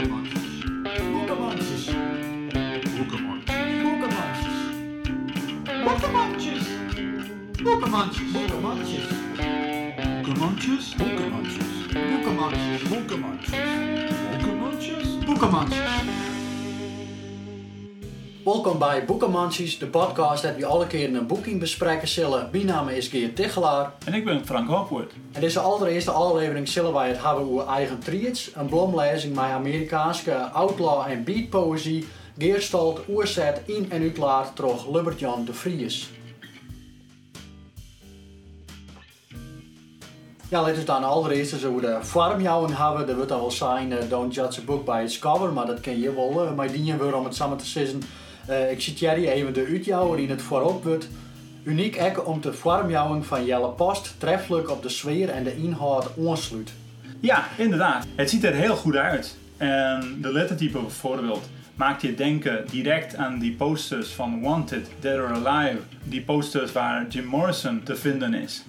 Bucamanches. Bucamanches. Bucamanches. Bucamanches. Welkom bij Boekenmandjes, de podcast dat we alle keer een boeking bespreken zullen. Mijn naam is Geert Tichelaar. En ik ben Frank Hopwood. En deze allereerste aflevering zullen wij het hebben over eigen triets. Een blomlezing met Amerikaanse outlaw en beat poëzie. Geerstald, oerzet, in en uitlaat door Lubbert-Jan de Vries. Ja, laten we dan allereerst eens over de farmjouwen hebben. Dat wordt al wel zijn, uh, don't judge a book by its cover, maar dat ken je wel. Uh, maar die weer om het samen te zeggen. Uh, ik citeer hier even de uitjouwer in het voorop wordt. Uniek ek om te farmjouwen van Jelle Post treffelijk op de sfeer en de inhoud aansluit. Ja, inderdaad. Het ziet er heel goed uit. En de lettertype bijvoorbeeld maakt je denken direct aan die posters van Wanted, Dead or Alive. Die posters waar Jim Morrison te vinden is.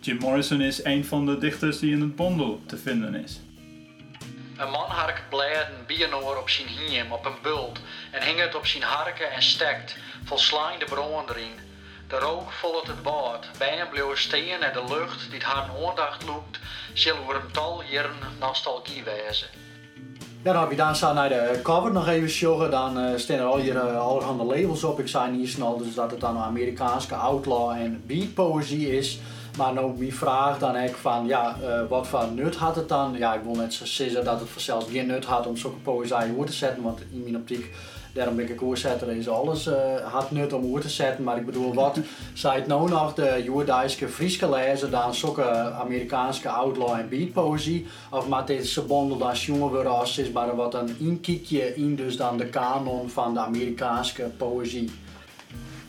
Jim Morrison is een van de dichters die in het bondel te vinden is. Een man harkt blijden bienoor op zijn hiem op een bult en hing het op zijn harken en stekt, volslaande brand erin. De rook volgt het bad, bijna bleef steen en de lucht die haar aandacht loopt, zal over een tal jaren nostalgie wijzen. Dan heb je dan naar de cover nog even sjoggen. Dan uh, staan er al hier uh, allerhande labels op. Ik zei niet snel dus dat het dan Amerikaanse outlaw en beat poëzie is. Maar nou, wie vraagt dan ik van, ja, uh, wat voor nut had het dan? Ja, ik wil net zeggen dat het zelfs geen nut had om zulke poëzie voor te zetten. Want in mijn optiek, daarom ben ik oorzetter, is alles uh, had nut om oor te zetten. Maar ik bedoel, wat zei het nou nog de Joerdijske Frieske lezen dan zulke Amerikaanse outlaw en beat poëzie? Of met deze bondel dan jongen als is maar wat een inkijkje in dus dan de kanon van de Amerikaanse poëzie.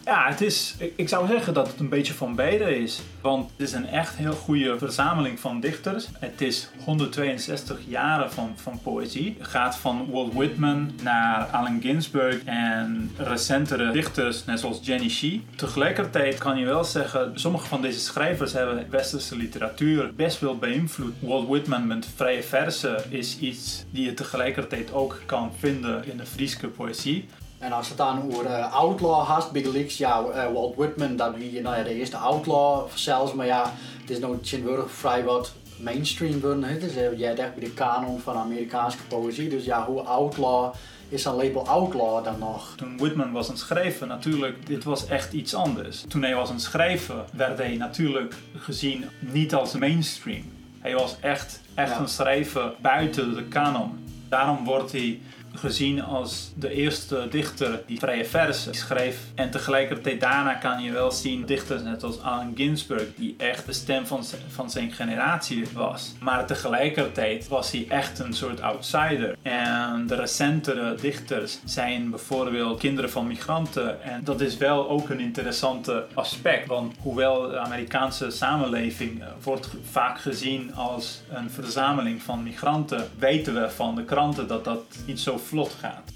Ja, het is, ik zou zeggen dat het een beetje van beide is. Want het is een echt heel goede verzameling van dichters. Het is 162 jaren van, van poëzie. Het gaat van Walt Whitman naar Allen Ginsberg en recentere dichters, net zoals Jenny Shee. Tegelijkertijd kan je wel zeggen, sommige van deze schrijvers hebben westerse literatuur best wel beïnvloed. Walt Whitman met vrije versen is iets die je tegelijkertijd ook kan vinden in de Friese poëzie. En als het dan over uh, outlaw had, Big Leaks, ja, uh, Walt Whitman, dat wie nou ja, de eerste outlaw zelfs, maar ja, het is nog tegenwoordig vrij wat mainstream worden. Het is uh, jij echt bij de kanon van Amerikaanse poëzie, dus ja, hoe outlaw is een label outlaw dan nog? Toen Whitman was aan het schrijven, natuurlijk, dit was echt iets anders. Toen hij was aan het schrijven, werd hij natuurlijk gezien niet als mainstream. Hij was echt, echt ja. een schrijver buiten de kanon. Daarom wordt hij gezien als de eerste dichter die vrije versen schreef. En tegelijkertijd daarna kan je wel zien dichters net als Allen Ginsberg, die echt de stem van, van zijn generatie was. Maar tegelijkertijd was hij echt een soort outsider. En de recentere dichters zijn bijvoorbeeld kinderen van migranten. En dat is wel ook een interessante aspect. Want hoewel de Amerikaanse samenleving wordt vaak gezien als een verzameling van migranten, weten we van de kranten dat dat niet zo vlot gaat.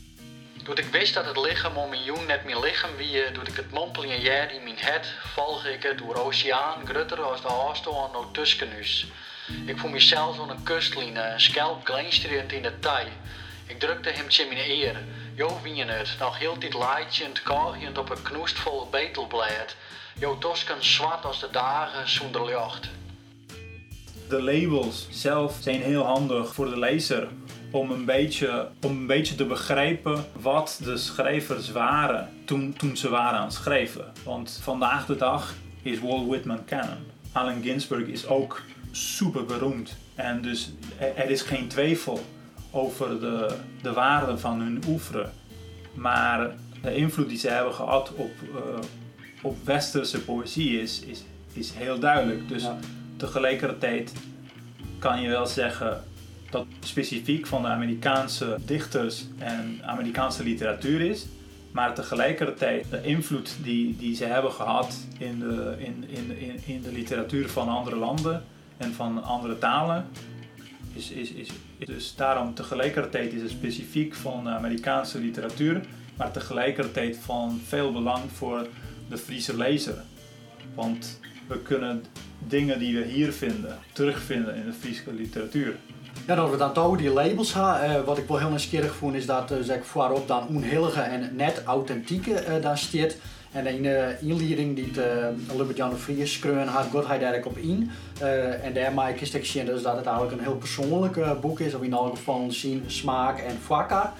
Toen ik wist dat het lichaam om mijn jong net mijn lichaam wie, toen ik het mompelingen jaar in mijn het, volg ik het door oceaan, grutter als de afstand naar Tuskenus. Ik voel mezelf aan een kustlijn, een schelp glinsterend in de tij. Ik drukte hem in mijn eer. Jo, wie je het, nog heel dit laaitjend, kaagend op een knoestvol betelblad. Jo, tosken zwart als de dagen zonder lucht. De labels zelf zijn heel handig voor de lezer om een beetje, om een beetje te begrijpen wat de schrijvers waren toen, toen ze waren aan het schrijven. Want vandaag de dag is Walt Whitman canon. Allen Ginsberg is ook super beroemd. En dus er is geen twijfel over de, de waarde van hun oeuvre. Maar de invloed die ze hebben gehad op, uh, op westerse poëzie is, is, is heel duidelijk. Dus ja. tegelijkertijd kan je wel zeggen dat specifiek van de Amerikaanse dichters en Amerikaanse literatuur is. Maar tegelijkertijd de invloed die, die ze hebben gehad in de, in, in, in, in de literatuur van andere landen en van andere talen. Is, is, is, dus daarom tegelijkertijd is het specifiek van de Amerikaanse literatuur, maar tegelijkertijd van veel belang voor de Friese lezer. Want we kunnen dingen die we hier vinden terugvinden in de Friese literatuur. Ja, dat we dan toch die labels hebben. eh, wat ik wel heel nieuwsgierig vond is dat uh, zeg voorop dan onhillige en net authentieke uh, daar staat. En in de inleiding die uh, Jan de Vries schreeuwen had, gaat hij op in. Uh, en daarmee is het dus dat het eigenlijk een heel persoonlijk boek is, of in elk geval zien smaak en vakken.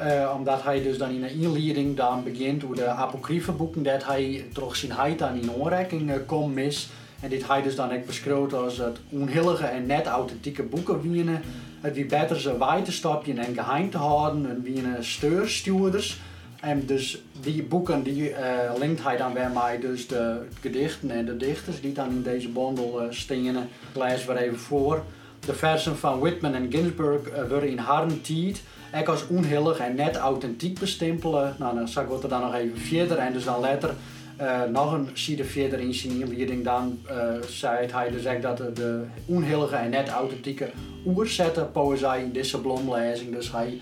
Uh, omdat hij dus dan in de inleiding dan begint hoe de apocryfe boeken dat hij toch zijn heid aan in aanraking komt mis. En dit hij dus dan beschreven als het onhillige en net authentieke boeken wienen. Het wie beter ze wij te stapje en geheim te houden en wienen steurstuurders. En dus die boeken die uh, linkt hij dan weer mij dus de gedichten en de dichters die dan in deze bundel uh, stingen. Ik lees weer even voor. De versen van Whitman en Ginsberg uh, worden in harde tijd als onhillig en net authentiek bestempelen. Nou, dan zal ik er dan nog even verder en dus dan later uh, nog een side verder in zijn inleiding dan uh, zei hij dus echt dat de onhillige en net authentieke oerzetten poëzie in deze. Dus hij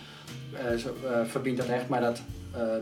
uh, verbindt dat echt met dat,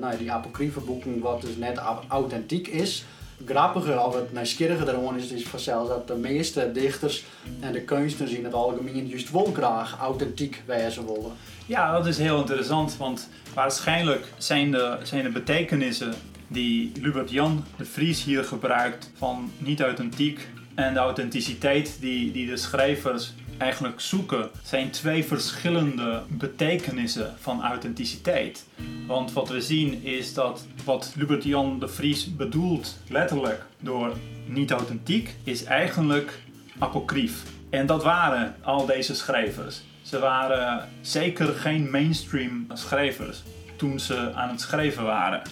nou, die apocryfe boeken wat dus net authentiek is. Grappige of het nieuwsgierige eraan is, is vanzelfs dat de meeste dichters en de kunstenaars in het algemeen juist wel graag authentiek wezen willen. Ja, dat is heel interessant, want waarschijnlijk zijn de, zijn de betekenissen die Lubert Jan de Vries hier gebruikt van niet authentiek en de authenticiteit die, die de schrijvers eigenlijk zoeken, zijn twee verschillende betekenissen van authenticiteit. Want wat we zien is dat wat Lubert Jan de Vries bedoelt, letterlijk door niet authentiek, is eigenlijk apocryf. En dat waren al deze schrijvers. Ze waren zeker geen mainstream schrijvers toen ze aan het schrijven waren.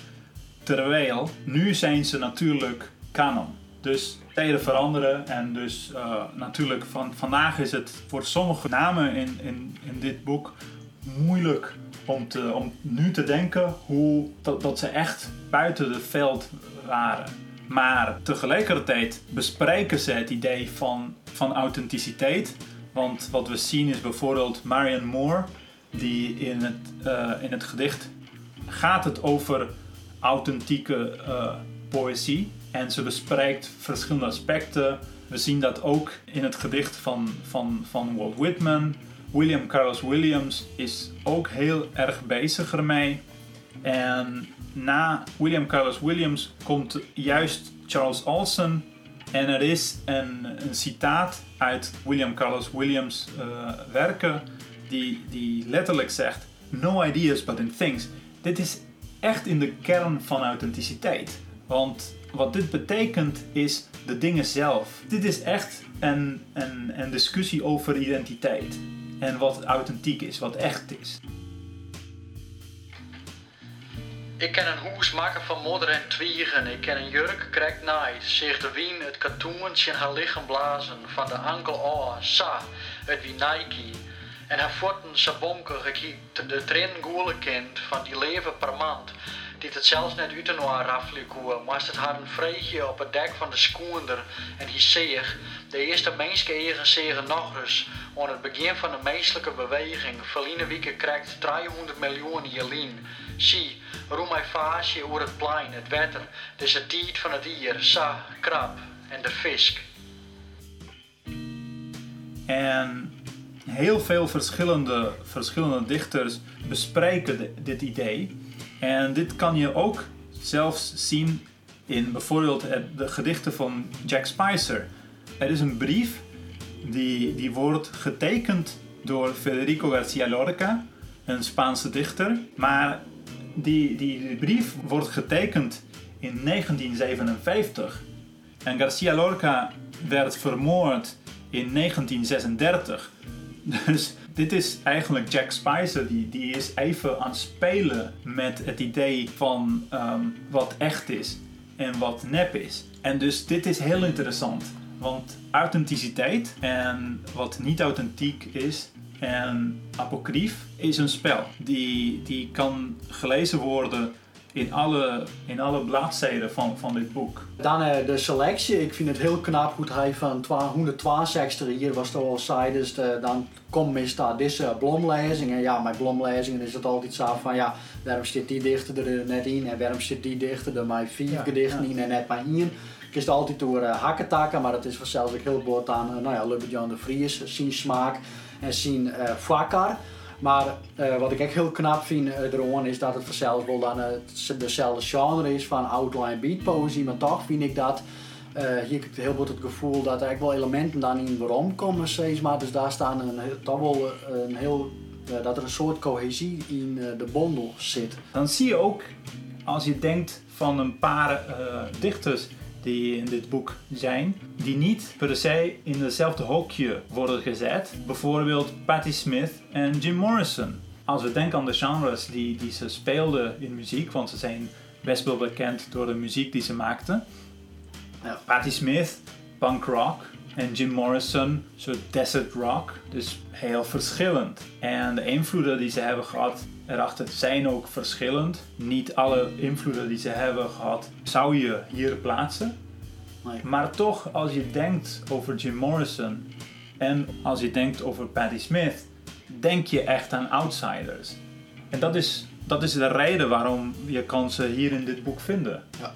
Terwijl nu zijn ze natuurlijk kanon. Dus tijden veranderen en dus uh, natuurlijk van, vandaag is het voor sommige namen in, in, in dit boek moeilijk om, te, om nu te denken hoe, dat, dat ze echt buiten het veld waren. Maar tegelijkertijd bespreken ze het idee van, van authenticiteit. Want wat we zien is bijvoorbeeld Marion Moore, die in het, uh, in het gedicht gaat het over authentieke uh, poëzie. En ze bespreekt verschillende aspecten. We zien dat ook in het gedicht van, van, van Walt Whitman. William Carlos Williams is ook heel erg bezig ermee. En na William Carlos Williams komt juist Charles Olson. En er is een, citaat uit William Carlos Williams' uh, werken die, die letterlijk zegt: No ideas but in things. Dit is echt in de kern van authenticiteit. Want wat dit betekent is de dingen zelf. Dit is echt een, een, een discussie over identiteit. En wat authentiek is, wat echt is. Ik ken een hoes maken van modder en twiegen. Ik ken een jurk krijgt naait. Zich de wien het katoentje in haar lichaam blazen. Van de ankel oor, sa, het wie Nike. En haar voeten sabonken gekiet de trin goele kind van die leven per maand. Die het zelfs net uit de noir afliekoe, maar het haar een vreegje op het dek van de skoender en hij zeeg, de eerste menselijke eigen zeggen nog eens, aan het begin van de menselijke beweging, verliezen wieke krijgt 300 miljoen jelien. Zie, roem mij faasje over het plein, het wetter, dus het tijd van het dier, sa, krab en de fisk. En heel veel verschillende, verschillende dichters bespreken dit idee. En dit kan je ook zelfs zien in bijvoorbeeld het, de gedichten van Jack Spicer. Er is een brief die, die wordt getekend door Federico Garcia Lorca, een Spaanse dichter. Maar die, die, die brief wordt getekend in 1957. En Garcia Lorca werd vermoord in 1936. Dus dit is eigenlijk Jack Spicer, die, die is even aan het spelen met het idee van um, wat echt is en wat nep is. En dus dit is heel interessant, want authenticiteit en wat niet authentiek is en apocryf is een spel. Die, die kan gelezen worden in alle, in alle bladzijden van, van dit boek. Dan uh, de selectie. Ik vind het heel knap hoe hij van 162 hier was toch al zei. Dus de, dan komt meestal deze blomlezing. En ja, met blomlezingen is het altijd zo van ja, waarom zit die dichter er net in en waarom zit die dichter er maar vier ja, gedichten ja. in en net maar één. Ik is het altijd door uh, hakketakken, maar het is vanzelfs ook heel bord aan uh, nou ja, Lubert Jan de Vries, zijn smaak. en zien uh, vakker. Maar uh, wat ik echt heel knap vind uh, eraan is dat het vanzelf wel dan uh, dezelfde genre is van outline beat poëzie. Maar toch vind ik dat hier heb ik heel goed het gevoel dat er wel elementen dan in waarom komen steeds maar. Dus daar staan een, toch wel een heel, dat er een soort cohesie in de bondel zit. Dan zie je ook als je denkt van een paar dichters die in dit boek zijn, die niet per se in hetzelfde hokje worden gezet. Bijvoorbeeld Patti Smith en Jim Morrison. Als we denken aan de genres die, die ze speelden in muziek, want ze zijn best wel bekend door de muziek die ze maakten. Ja. Patti Smith, punk rock. En Jim Morrison, soort desert rock. Dus heel verschillend. En de invloeden die ze hebben gehad erachter zijn ook verschillend. Niet alle invloeden die ze hebben gehad zou je hier plaatsen. Nee. Maar toch, als je denkt over Jim Morrison en als je denkt over Patti Smith, denk je echt aan outsiders. En dat is, dat is de reden waarom je kan ze hier in dit boek vinden. Ja.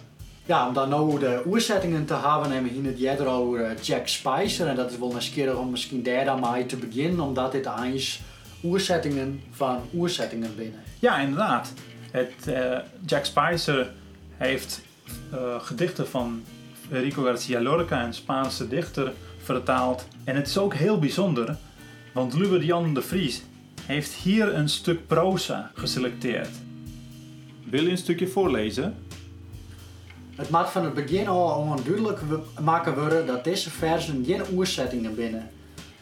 Ja, om dan nou de oerzettingen te hebben, hebben we hier het over Jack Spicer. En dat is wel nieuwsgierig om misschien daar dan mee te beginnen, omdat dit eens oerzettingen van oerzettingen binnen. Ja, inderdaad. Het, uh, Jack Spicer heeft uh, gedichten van Federico Garcia Lorca, een Spaanse dichter, vertaald. En het is ook heel bijzonder, want Lubert Jan de Vries heeft hier een stuk proza geselecteerd. Wil je een stukje voorlezen? Het maakt van het begin al onduidelijk maken worden dat deze versen geen oerzettingen binnen.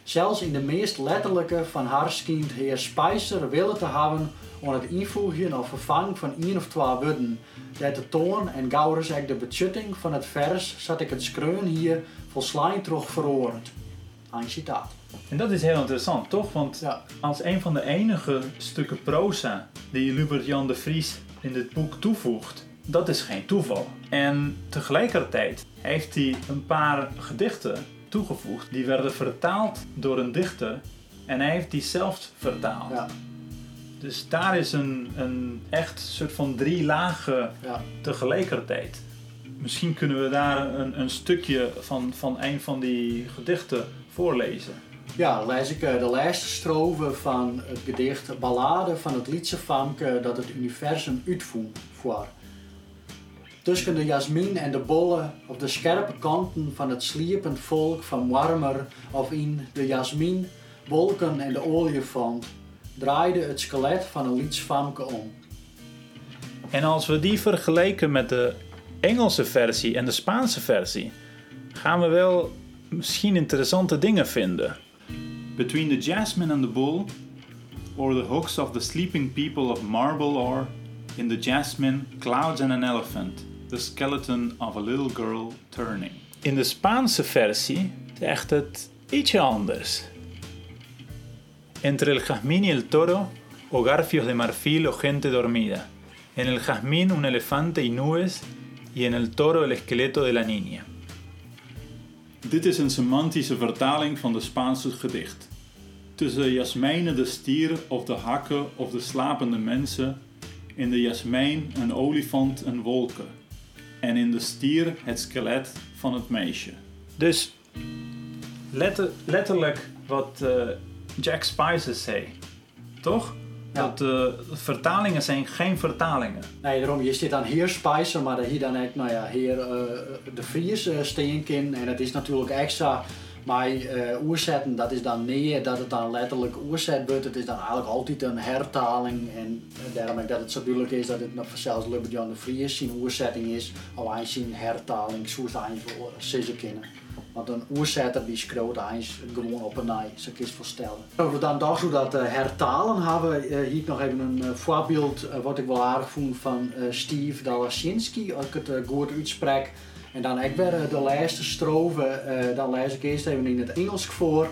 Zelfs in de meest letterlijke van haar schijnt heer Spicer willen te hebben om het invoegen of vervangen van één of twee woorden. Dat de toon en gauwers ik de betjutting van het vers zat ik het skreun hier volslijn terug veroord. Een citaat. En dat is heel interessant, toch? Want ja. als een van de enige stukken proza die Lubert Jan de Vries in dit boek toevoegt, dat is geen toeval. En tegelijkertijd heeft hij een paar gedichten toegevoegd. Die werden vertaald door een dichter en hij heeft die zelf vertaald. Ja. Dus daar is een, een echt soort van drie lagen ja. tegelijkertijd. Misschien kunnen we daar een, een stukje van, van een van die gedichten voorlezen. Ja, dan lees ik eh, de laatste strofe van het gedicht Ballade van het liedje Famke dat het universum uitvoert. Tussen de jasmin en de bollen op de scherpe kanten van het sliepend volk van warmer of in de jasmin, wolken en de olifant draaide het skelet van een lietsfamke om. En als we die vergelijken met de Engelse versie en de Spaanse versie, gaan we wel misschien interessante dingen vinden. Between the jasmine and the bull, or the hooks of the sleeping people of marble, or in the jasmine, clouds and an elephant. The Skeleton of a Little Girl Turning. In de Spaanse versie zegt het ietsje anders. Entre el jazmín y el toro, o garfios de marfil o gente dormida. En el jazmín un elefante y nubes, y en el toro el esqueleto de la niña. Dit is een semantische vertaling van de Spaanse gedicht. Tussen jasmijnen de stier of de hakken of de slapende mensen, in de jasmijn een olifant en wolken en in de stier het skelet van het meisje. Dus letter, letterlijk wat uh, Jack Spicer zei, toch? Dat uh, vertalingen zijn geen vertalingen. Nee, daarom, je zit dan heer Spicer, maar hier dan echt, nou ja, heer uh, de Vries uh, steenkin. En het is natuurlijk extra maar uh, oerzetten, dat is dan nee, dat het dan letterlijk oerzet wordt. Het is dan eigenlijk altijd een hertaling. En daarom dat het zo duidelijk is dat het nog zelfs Lubert Jan de Vries zijn oerzetting is. Hij zijn hertaling, zoals hij voor zeggen kennen. Want een oerzetter die schreeuwt eens gewoon op een nij, zo voorstellen. Over dan toch zo dat uh, hertalen hebben, uh, hier nog even een voorbeeld wat ik wel aardig vond van Steve Dalasinski, als ik het goed uitspreek. En dan ik weer de laatste strofe, uh, dan lees ik eerst even in het Engels voor.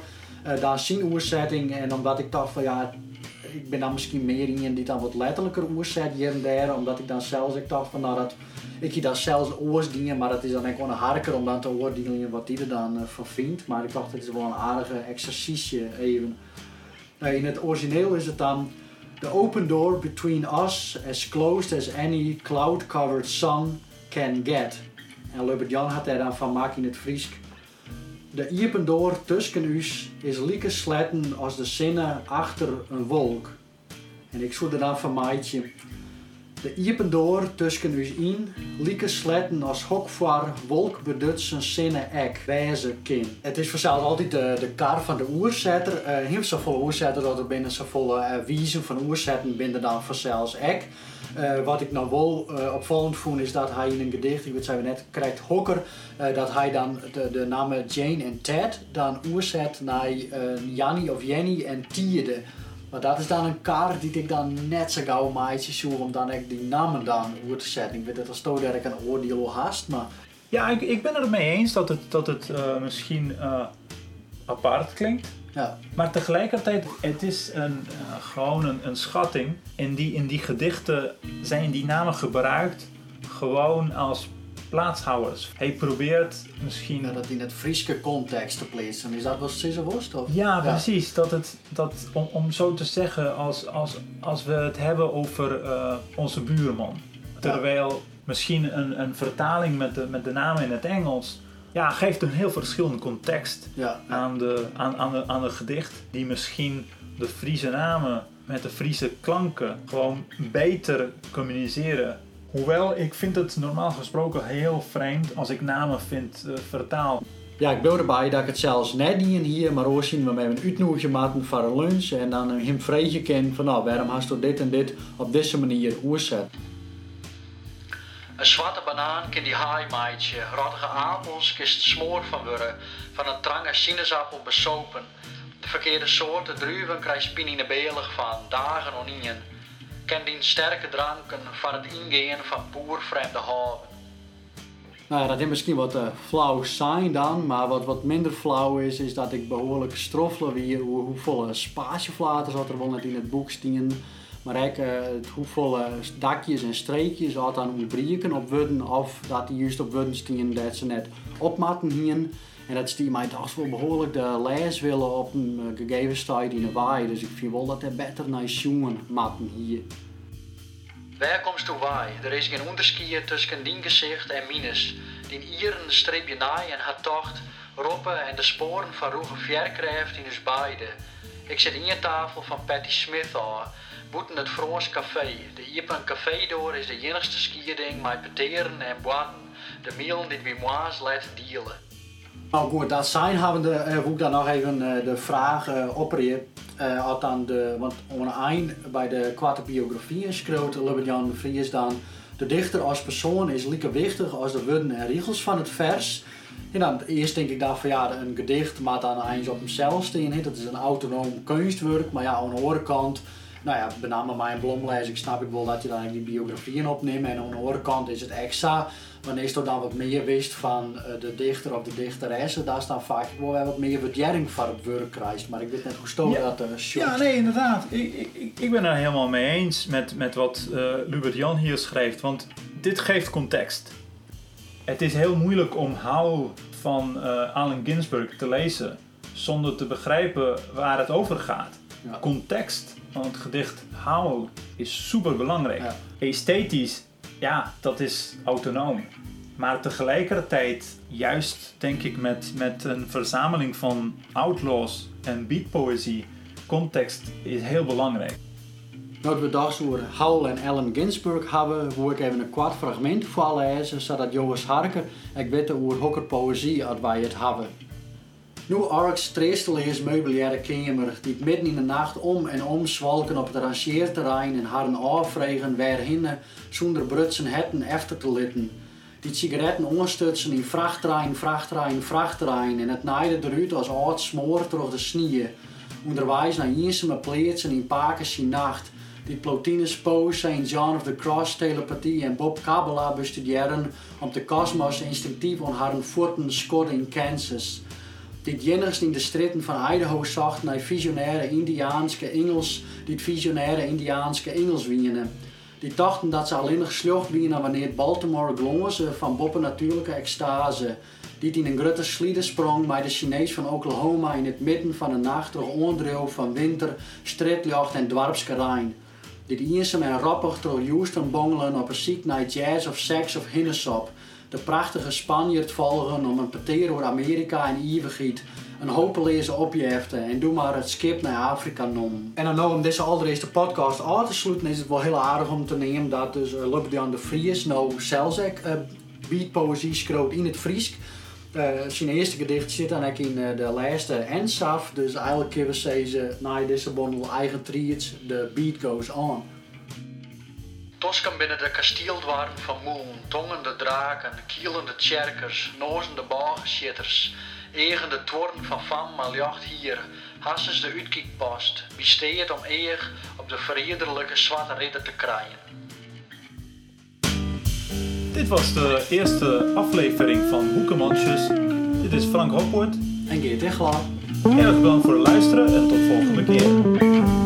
Uh, dan zien oerzetting en omdat ik dacht van ja, ik ben dan misschien meer in die dan wat letterlijker oerzet hier en daar. Omdat ik dan zelfs, ik dacht van nou dat, ik hier dan zelfs oorsdingen, maar dat is dan gewoon een harker om dan te oordelen wat die er dan uh, van vindt. Maar ik dacht het is wel een aardige exercitie even. in het origineel is het dan The open door between us as closed as any cloud-covered sun can get. En Lubert Jan had daar dan van maak in het Fries. De iepen door tussen us is lieke sletten als de zinnen achter een wolk. En ik zoek er dan van maatje. De iepen door tussen us in, lieke sletten als hokvaar wolk bedutsen zinnen ek, wijze kin. Het is vanzelf altijd de, de kar van de oerzetter. Uh, heel zo volle oerzetter dat er binnen zo volle uh, wiezen van oerzetten binnen dan vanzelfs ek. Uh, wat ik nou wel uh, opvallend vond is dat hij in een gedicht, ik weet we net, krijgt Hokker, uh, dat hij dan de, de namen Jane en Ted dan oerzet naar Jannie of Jenny en Tierde. Maar dat is dan een kaart die ik dan net zo gauw maatje zoek om dan echt die namen dan oer te zetten. Ik weet dat als Stoderk een oordeel haast, maar... Ja, ik, ik ben het ermee eens dat het, dat het misschien apart klinkt. Ja. Maar tegelijkertijd, het is een, uh, gewoon een, een, schatting. En die, in die gedichten zijn die namen gebruikt gewoon als plaatshouders. Hij probeert misschien... Ja, dat in het Frieske context te plaatsen. Is dat wat ze worst? Of? Ja, precies. Dat het, dat, om, om zo te zeggen, als, als, als we het hebben over uh, onze buurman. Terwijl misschien een, een vertaling met de, met de namen in het Engels ja, geeft een heel verschillende context ja, Aan, de, aan, aan, de, aan de gedicht. Die misschien de Friese namen met de Friese klanken gewoon beter communiceren. Hoewel, ik vind het normaal gesproken heel vreemd als ik namen vind uh, vertaald. Ja, ik ben erbij dat ik het zelfs net niet hier, maar ook zien we met een uitnodiging maken voor een lunch. En dan hem vreetje ken van nou, waarom hast je dit en dit op deze manier oerzet. Een zwarte banaan kan die haai maaitje, rottige appels kist smoor van worden, van een trange sinaasappel besopen. De verkeerde soorten druiven krijgt spinine belig van, dagen onien. Ken die sterke dranken van het ingeen van poervreemde haven. Nou dat is misschien wat uh, flauw zijn dan, maar wat, wat minder flauw is, is dat ik behoorlijk stroffelen wie hoe, hoeveel spatieflaters wat er wel net in het boek stien. Maar ook uh, hoeveel uh, dakjes en streekjes had dan ontbreken op worden of dat die juist op worden stien dat ze net opmatten hier. En dat die mij toch wel behoorlijk de les willen op een uh, gegeven tijd in de waai. Dus ik vind wel dat er beter naar jongen matten hier. Waar komst toe waai? Er is geen onderskier tussen die gezicht en minus. Die ieren streepje naai en haar tocht, roppen en de sporen van roege vierkrijft in ons beide. Ik zit in je tafel van Patty Smith aan boeten het Frans café. De Iepen café door is de enigste skieding met peteren en boaten. De miel die we moas laten dealen. Nou goed, dat zijn hebben de, nog even uh, de vraag uh, opreer. Uh, dan de, want om een eind bij de kwarte biografie schreeuwt Lubert-Jan de Vries dan... De dichter als persoon is lieke wichtig als de woorden en regels van het vers. En dan eerst denk ik daar van ja, een gedicht maar dan eens op hemzelf staan. Dat is een autonoom kunstwerk, maar ja, aan de andere kant nou ja, met name mijn blomlijst, ik snap ik wel dat je dan die biografieën opneemt. En aan de andere kant is het extra, wanneer je dan wat meer wist van uh, de dichter of de dichteressen, daar staan vaak wel wat meer waardering voor het werk krijgt. Maar ik weet net hoe stoot ja. dat uh, Ja, nee, inderdaad. Ik, ik, ik ben er helemaal mee eens met, met wat uh, Lubert Jan hier schrijft, want dit geeft context. Het is heel moeilijk om Howl van uh, Allen Ginsberg te lezen zonder te begrijpen waar het over gaat. Ja. Context van het gedicht Howl is super belangrijk. Ja. Esthetisch, ja, dat is autonoom. Maar tegelijkertijd, juist denk ik met, met een verzameling van outlaws en beatpoëzie, context is heel belangrijk. Nou, we dacht over Howl en Allen Ginsberg hebben, wil ik even een kwart fragment voorlezen, zodat Joris Harker, ik weet hoe hokker poëzie wij het hebben. Nu Arks treestel is meubilaire kamer, die midden in de nacht om en om zwalken op het rangeerterrein en haren afvregen waarheen zonder brutsen hetten efter te litten. Die sigaretten onderstutsen in vrachttrein, vrachttrein, vrachttrein en het naaide eruit als oud smoor door de snieën. Onderwijs naar eensame pleetsen in Pakers in nacht. Die Plotinus Poe, St. John of the Cross telepathie en Bob Kabbalah bestuderen om de kosmos instinctief aan haar voeten skot in Kansas die jenners in de stritten van Idaho zocht naar visionaire Indiaanse Engels, die visionaire Indiaanse Engels wienen. Die dachten dat ze alleen nog slecht wienen wanneer Baltimore glongen ze van boppen natuurlijke extase. Die in een grote slieden sprong bij de Chinees van Oklahoma in het midden van een nacht door onderdeel van winter, strijdjacht en dwarpskerijn. Die eenzaam en rappig door Houston bongelen op een ziek naar jazz of seks of hinnesop de prachtige Spanjaard volgen om een peteer door Amerika en eeuwigheid een hopeloze opjeften en doe maar het skip naar Afrika noemen. En dan nou om deze allereerste podcast af te sluiten is het wel heel aardig om te nemen dat dus uh, Lubdian de Vries nou zelfs ook uh, beatpoëzie in het Fries. Uh, zijn eerste gedicht zit dan ook in de laatste ensaf, dus eigenlijk kunnen we zeggen, na deze bundel eigen triets, de beat goes on. Tosken binnen de kasteeldwarm van Moen, tongende draken, kielende tjerkers, nozende bageschitters, egende tworn van Van maar jacht hier, hasses de uitkiekpost, besteed om eer op de verriederlijke zwarte ridder te krijgen. Dit was de eerste aflevering van Hoekemandjes. Dit is Frank Hopwoord. En Geert Echelaar. Erg bedankt voor het luisteren en tot volgende keer.